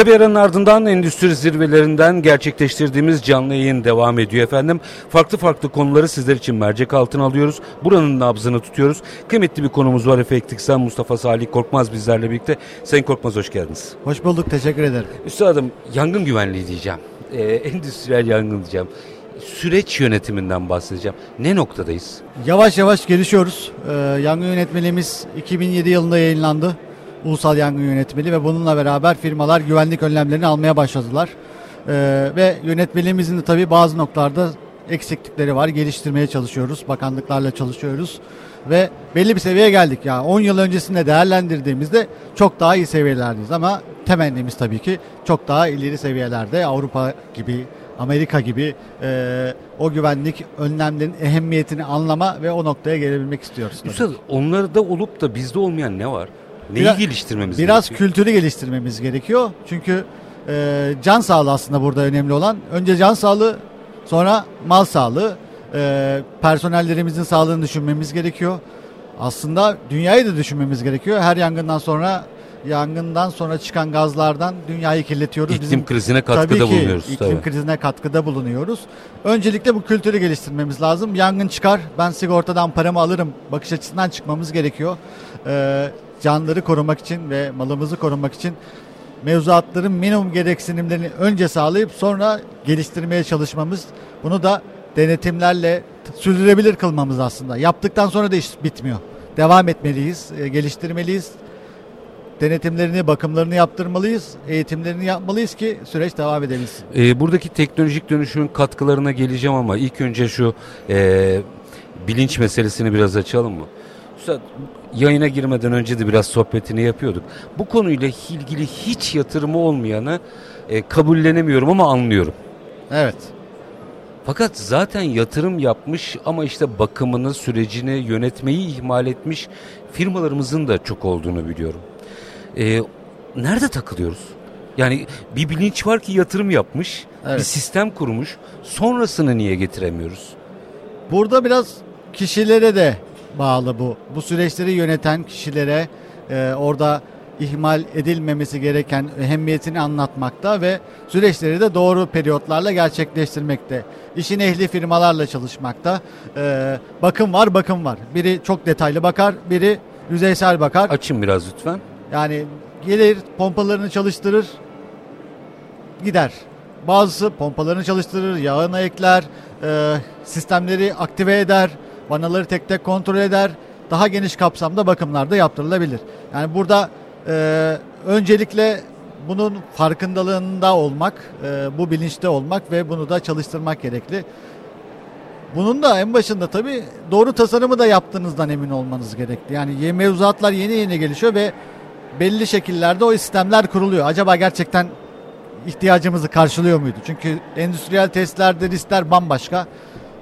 Kısa bir aranın ardından endüstri zirvelerinden gerçekleştirdiğimiz canlı yayın devam ediyor efendim. Farklı farklı konuları sizler için mercek altına alıyoruz. Buranın nabzını tutuyoruz. Kıymetli bir konumuz var Efektiksen Mustafa Salih Korkmaz bizlerle birlikte. Sayın Korkmaz hoş geldiniz. Hoş bulduk teşekkür ederim. Üstadım yangın güvenliği diyeceğim. Ee, endüstriyel yangın diyeceğim. Süreç yönetiminden bahsedeceğim. Ne noktadayız? Yavaş yavaş gelişiyoruz. Ee, yangın yönetmeliğimiz 2007 yılında yayınlandı. Ulusal Yangın Yönetmeliği ve bununla beraber firmalar güvenlik önlemlerini almaya başladılar. Ee, ve yönetmeliğimizin de tabii bazı noktalarda eksiklikleri var. Geliştirmeye çalışıyoruz. Bakanlıklarla çalışıyoruz. Ve belli bir seviyeye geldik. Yani 10 yıl öncesinde değerlendirdiğimizde çok daha iyi seviyelerdeyiz. Ama temennimiz tabii ki çok daha ileri seviyelerde Avrupa gibi Amerika gibi e, o güvenlik önlemlerin ehemmiyetini anlama ve o noktaya gelebilmek istiyoruz. Üstad onlarda olup da bizde olmayan ne var? Neyi Biraz- geliştirmemiz Biraz gerekiyor? kültürü geliştirmemiz gerekiyor. Çünkü e, can sağlığı aslında burada önemli olan. Önce can sağlığı, sonra mal sağlığı. E, personellerimizin sağlığını düşünmemiz gerekiyor. Aslında dünyayı da düşünmemiz gerekiyor. Her yangından sonra yangından sonra çıkan gazlardan dünyayı kirletiyoruz. İklim krizine katkıda tabii ki bulunuyoruz, iklim tabii. krizine katkıda bulunuyoruz. Öncelikle bu kültürü geliştirmemiz lazım. Yangın çıkar, ben sigortadan paramı alırım bakış açısından çıkmamız gerekiyor. Ee, canları korumak için ve malımızı korumak için mevzuatların minimum gereksinimlerini önce sağlayıp sonra geliştirmeye çalışmamız. Bunu da denetimlerle sürdürebilir kılmamız aslında. Yaptıktan sonra da iş bitmiyor. Devam etmeliyiz, e, geliştirmeliyiz. Denetimlerini, bakımlarını yaptırmalıyız, eğitimlerini yapmalıyız ki süreç devam edebilsin. Ee, buradaki teknolojik dönüşümün katkılarına geleceğim ama ilk önce şu e, bilinç meselesini biraz açalım mı? Üstad yayına girmeden önce de biraz sohbetini yapıyorduk. Bu konuyla ilgili hiç yatırımı olmayanı e, kabullenemiyorum ama anlıyorum. Evet. Fakat zaten yatırım yapmış ama işte bakımını, sürecini, yönetmeyi ihmal etmiş firmalarımızın da çok olduğunu biliyorum. Ee, nerede takılıyoruz? Yani bir bilinç var ki yatırım yapmış, bir Evet. sistem kurmuş. Sonrasını niye getiremiyoruz? Burada biraz kişilere de bağlı bu. Bu süreçleri yöneten kişilere e, orada ihmal edilmemesi gereken ehemmiyetini anlatmakta ve süreçleri de doğru periyotlarla gerçekleştirmekte. İşin ehli firmalarla çalışmakta. E, bakım var, bakım var. Biri çok detaylı bakar, biri yüzeysel bakar. Açın biraz lütfen. Yani gelir pompalarını çalıştırır gider. Bazısı pompalarını çalıştırır, yağını ekler, e, sistemleri aktive eder, vanaları tek tek kontrol eder. Daha geniş kapsamda bakımlar da yaptırılabilir. Yani burada e, öncelikle bunun farkındalığında olmak, e, bu bilinçte olmak ve bunu da çalıştırmak gerekli. Bunun da en başında tabii doğru tasarımı da yaptığınızdan emin olmanız gerekli. Yani mevzuatlar yeni yeni gelişiyor ve belli şekillerde o sistemler kuruluyor. Acaba gerçekten ihtiyacımızı karşılıyor muydu? Çünkü endüstriyel testlerde riskler bambaşka.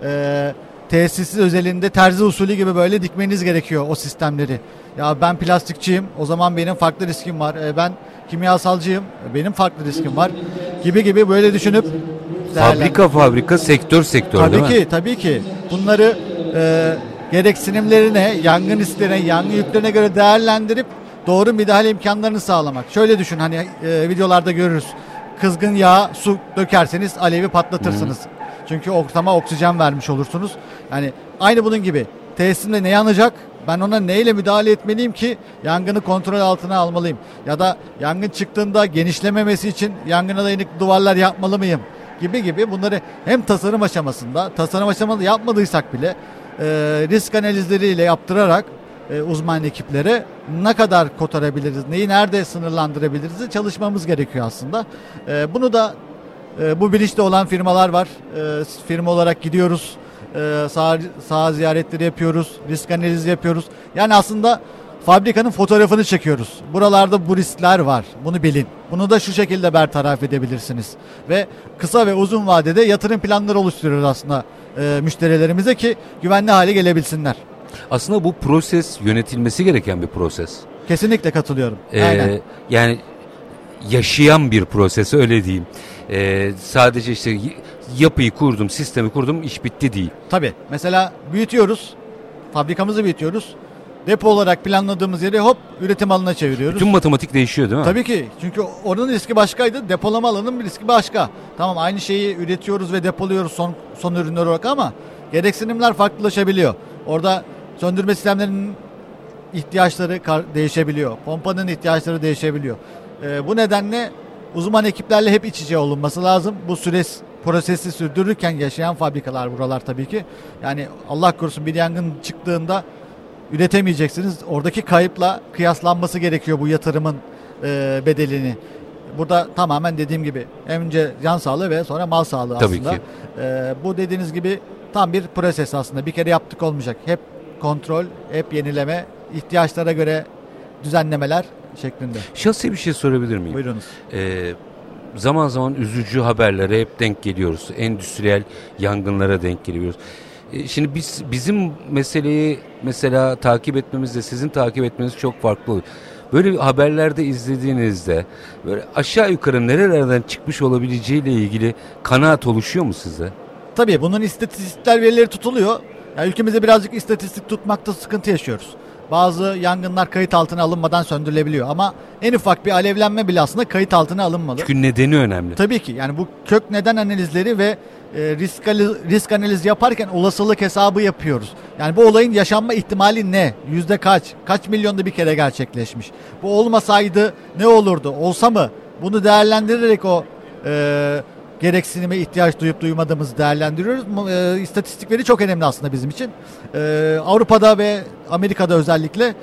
Ee, tesisi özelinde terzi usulü gibi böyle dikmeniz gerekiyor o sistemleri. Ya ben plastikçiyim o zaman benim farklı riskim var. Ee, ben kimyasalcıyım benim farklı riskim var. Gibi gibi böyle düşünüp Fabrika fabrika, sektör sektör Tabii değil mi? ki, tabii ki. Bunları e, gereksinimlerine, yangın risklerine, yangın yüklerine göre değerlendirip doğru müdahale imkanlarını sağlamak. Şöyle düşün hani e, videolarda görürüz. Kızgın yağ, su dökerseniz alevi patlatırsınız. Çünkü ortama oksijen vermiş olursunuz. Yani aynı bunun gibi. Tesisimde ne yanacak? Ben ona neyle müdahale etmeliyim ki yangını kontrol altına almalıyım? Ya da yangın çıktığında genişlememesi için yangına dayanıklı duvarlar yapmalı mıyım? Gibi gibi bunları hem tasarım aşamasında, tasarım aşamasında yapmadıysak bile e, risk analizleriyle yaptırarak e, uzman ekiplere ne kadar kotarabiliriz, neyi nerede sınırlandırabiliriz çalışmamız gerekiyor aslında. E, bunu da e, bu bilinçte olan firmalar var. E, firma olarak gidiyoruz. E, saha, saha ziyaretleri yapıyoruz. Risk analizi yapıyoruz. Yani aslında fabrikanın fotoğrafını çekiyoruz. Buralarda bu riskler var. Bunu bilin. Bunu da şu şekilde bertaraf edebilirsiniz. Ve kısa ve uzun vadede yatırım planları oluşturuyoruz aslında e, müşterilerimize ki güvenli hale gelebilsinler. Aslında bu proses yönetilmesi gereken bir proses. Kesinlikle katılıyorum. Ee, Aynen. yani yaşayan bir proses öyle diyeyim. Ee, sadece işte yapıyı kurdum, sistemi kurdum, iş bitti değil. Tabii. Mesela büyütüyoruz. Fabrikamızı büyütüyoruz. depo olarak planladığımız yeri hop üretim alanına çeviriyoruz. Bütün matematik değişiyor değil mi? Tabii ki. Çünkü oranın riski başkaydı. Depolama alanının bir riski başka. Tamam aynı şeyi üretiyoruz ve depoluyoruz son, son ürünler olarak ama gereksinimler farklılaşabiliyor. Orada söndürme sistemlerinin ihtiyaçları değişebiliyor. Pompanın ihtiyaçları değişebiliyor. Ee, bu nedenle uzman ekiplerle hep iç içe olunması lazım. Bu süreç prosesi sürdürürken yaşayan fabrikalar buralar tabii ki. Yani Allah korusun bir yangın çıktığında üretemeyeceksiniz. Oradaki kayıpla kıyaslanması gerekiyor bu yatırımın e, bedelini. Burada tamamen dediğim gibi önce can sağlığı ve sonra mal sağlığı Tabii aslında. Ki. E, bu dediğiniz gibi tam bir proses aslında. Bir kere yaptık olmayacak. Hep kontrol, hep yenileme, ihtiyaçlara göre düzenlemeler şeklinde. Şahsi bir şey sorabilir miyim? Buyurunuz. Ee, zaman zaman üzücü haberlere hep denk geliyoruz. Endüstriyel yangınlara denk geliyoruz. Ee, şimdi biz bizim meseleyi mesela takip etmemizle sizin takip etmeniz çok farklı oluyor. Böyle haberlerde izlediğinizde böyle aşağı yukarı nerelerden çıkmış olabileceğiyle ilgili kanaat oluşuyor mu size? Tabii bunun istatistikler verileri tutuluyor. Yani ülkemizde birazcık istatistik tutmakta sıkıntı yaşıyoruz. Bazı yangınlar kayıt altına alınmadan söndürülebiliyor ama en ufak bir alevlenme bile aslında kayıt altına alınmalı. Çünkü nedeni önemli. Tabii ki yani bu kök neden analizleri ve e, risk, risk analizi yaparken olasılık hesabı yapıyoruz. Yani bu olayın yaşanma ihtimali ne? Yüzde kaç? Kaç milyonda bir kere gerçekleşmiş? Bu olmasaydı ne olurdu? Olsa mı? Bunu değerlendirerek o e, gereksinime ihtiyaç duyup duymadığımızı değerlendiriyoruz. E, istatistikleri çok önemli aslında bizim için. E, Avrupa'da ve Amerika'da özellikle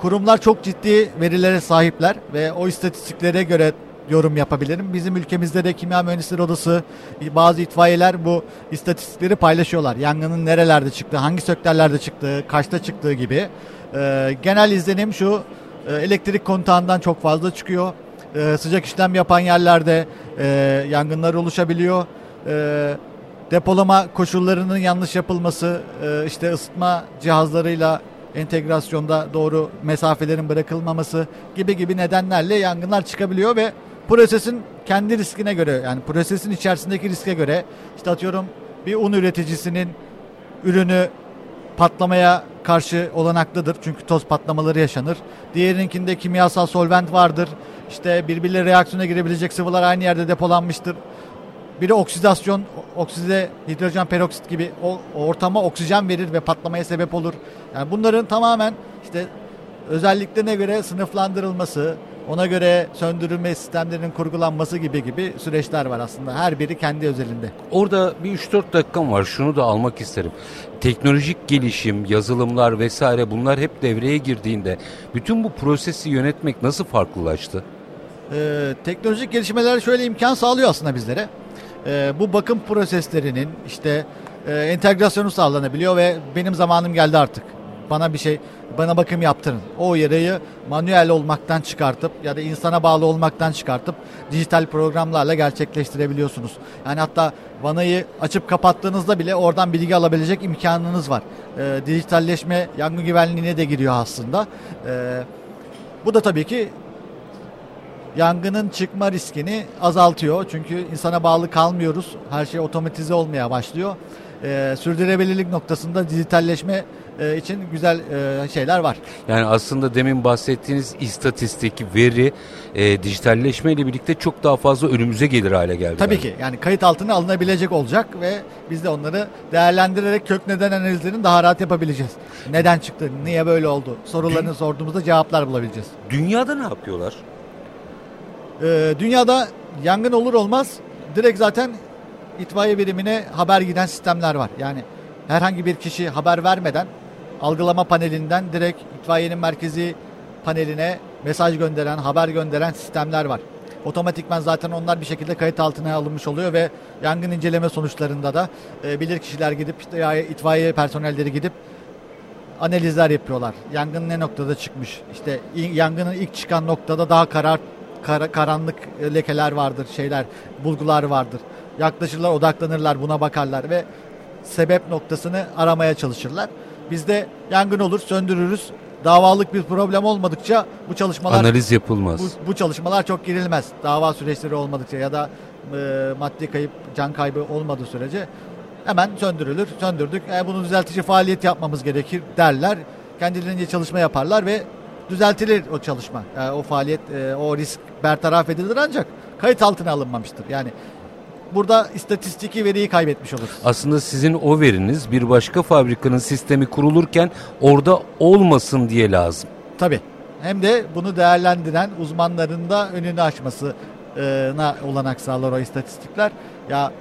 kurumlar çok ciddi verilere sahipler ve o istatistiklere göre yorum yapabilirim. Bizim ülkemizde de Kimya Mühendisleri Odası, bazı itfaiyeler bu istatistikleri paylaşıyorlar. Yangının nerelerde çıktığı, hangi sektörlerde çıktığı, kaçta çıktığı gibi. E, genel izlenim şu, e, elektrik kontağından çok fazla çıkıyor. E, sıcak işlem yapan yerlerde e, yangınlar oluşabiliyor. E, depolama koşullarının yanlış yapılması, e, işte ısıtma cihazlarıyla entegrasyonda doğru mesafelerin bırakılmaması gibi gibi nedenlerle yangınlar çıkabiliyor ve prosesin kendi riskine göre yani prosesin içerisindeki riske göre işte atıyorum bir un üreticisinin ürünü patlamaya karşı olanaklıdır. Çünkü toz patlamaları yaşanır. Diğerinkinde kimyasal solvent vardır. İşte birbirleri reaksiyona girebilecek sıvılar aynı yerde depolanmıştır. Biri oksidasyon, okside hidrojen peroksit gibi o, ortama oksijen verir ve patlamaya sebep olur. Yani bunların tamamen işte özelliklerine göre sınıflandırılması, ona göre söndürülme sistemlerinin kurgulanması gibi gibi süreçler var aslında. Her biri kendi özelinde. Orada bir 3-4 dakikam var. Şunu da almak isterim. Teknolojik gelişim, yazılımlar vesaire bunlar hep devreye girdiğinde bütün bu prosesi yönetmek nasıl farklılaştı? Ee, teknolojik gelişmeler şöyle imkan sağlıyor aslında bizlere. Ee, bu bakım proseslerinin işte e, entegrasyonu sağlanabiliyor ve benim zamanım geldi artık. Bana bir şey bana bakım yaptırın. O yarayı manuel olmaktan çıkartıp ya da insana bağlı olmaktan çıkartıp dijital programlarla gerçekleştirebiliyorsunuz. Yani hatta vanayı açıp kapattığınızda bile oradan bilgi alabilecek imkanınız var. E, dijitalleşme yangın güvenliğine de giriyor aslında. E, bu da tabii ki yangının çıkma riskini azaltıyor. Çünkü insana bağlı kalmıyoruz. Her şey otomatize olmaya başlıyor. E, sürdürülebilirlik noktasında dijitalleşme e, için güzel e, şeyler var. Yani aslında demin bahsettiğiniz istatistik, veri, e, dijitalleşme ile birlikte çok daha fazla önümüze gelir hale geldi. Tabii yani. ki yani kayıt altına alınabilecek olacak ve biz de onları değerlendirerek kök neden analizlerini daha rahat yapabileceğiz. Neden çıktı, niye böyle oldu sorularını sorduğumuzda cevaplar bulabileceğiz. Dünyada ne yapıyorlar? Ee, dünyada yangın olur olmaz direkt zaten itfaiye birimine haber giden sistemler var. Yani herhangi bir kişi haber vermeden algılama panelinden direkt itfaiyenin merkezi paneline mesaj gönderen, haber gönderen sistemler var. Otomatikman zaten onlar bir şekilde kayıt altına alınmış oluyor ve yangın inceleme sonuçlarında da e, bilir kişiler gidip işte, itfaiye personelleri gidip analizler yapıyorlar. Yangın ne noktada çıkmış? İşte yangının ilk çıkan noktada daha karar kara, karanlık lekeler vardır, şeyler, bulgular vardır. Yaklaşırlar, odaklanırlar, buna bakarlar ve sebep noktasını aramaya çalışırlar. Biz de yangın olur, söndürürüz. Davalık bir problem olmadıkça bu çalışmalar analiz yapılmaz. Bu, bu çalışmalar çok girilmez. Dava süreçleri olmadıkça ya da e, maddi kayıp, can kaybı olmadığı sürece hemen söndürülür. Söndürdük. E, bunu düzeltici faaliyet yapmamız gerekir derler. kendilerince çalışma yaparlar ve düzeltilir o çalışma. Yani o faaliyet, e, o risk bertaraf edilir ancak kayıt altına alınmamıştır. Yani burada istatistiki veriyi kaybetmiş oluruz. Aslında sizin o veriniz bir başka fabrikanın sistemi kurulurken orada olmasın diye lazım. Tabii. Hem de bunu değerlendiren uzmanların da önünü açmasına olanak sağlar o istatistikler. Ya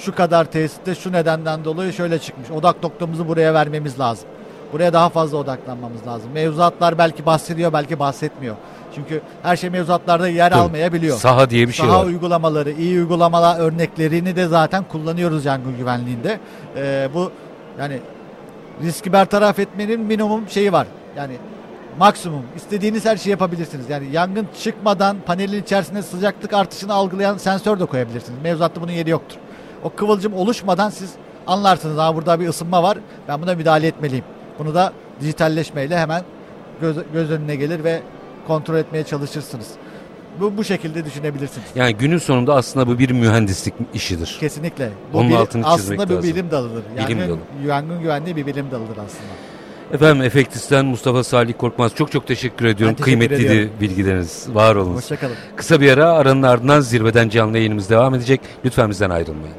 şu kadar tesitte şu nedenden dolayı şöyle çıkmış. Odak noktamızı buraya vermemiz lazım. Buraya daha fazla odaklanmamız lazım. Mevzuatlar belki bahsediyor, belki bahsetmiyor. Çünkü her şey mevzuatlarda yer Tabii. almayabiliyor. Saha diye bir şey Saha var. uygulamaları, iyi uygulamalar örneklerini de zaten kullanıyoruz yangın güvenliğinde. Ee, bu yani riski bertaraf etmenin minimum şeyi var. Yani maksimum istediğiniz her şeyi yapabilirsiniz. Yani yangın çıkmadan panelin içerisinde sıcaklık artışını algılayan sensör de koyabilirsiniz. Mevzuatta bunun yeri yoktur. O kıvılcım oluşmadan siz anlarsınız. Ha burada bir ısınma var. Ben buna müdahale etmeliyim. Bunu da dijitalleşmeyle hemen göz, göz önüne gelir ve kontrol etmeye çalışırsınız. Bu bu şekilde düşünebilirsiniz. Yani günün sonunda aslında bu bir mühendislik işidir. Kesinlikle. Bu Onun bir- altını çizmek aslında bir lazım. bilim dalıdır. Bilim Yangın, dalı. yangın güvenliği bir bilim dalıdır aslında. Efendim Efektis'ten Mustafa Salih Korkmaz çok çok teşekkür ediyorum. teşekkür Kıymetliydi ediyorum. bilgileriniz. Var olunuz. Hoşçakalın. Kısa bir ara aranın ardından zirveden canlı yayınımız devam edecek. Lütfen bizden ayrılmayın.